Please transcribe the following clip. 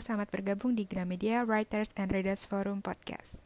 Selamat bergabung di Gramedia Writers and Readers Forum Podcast.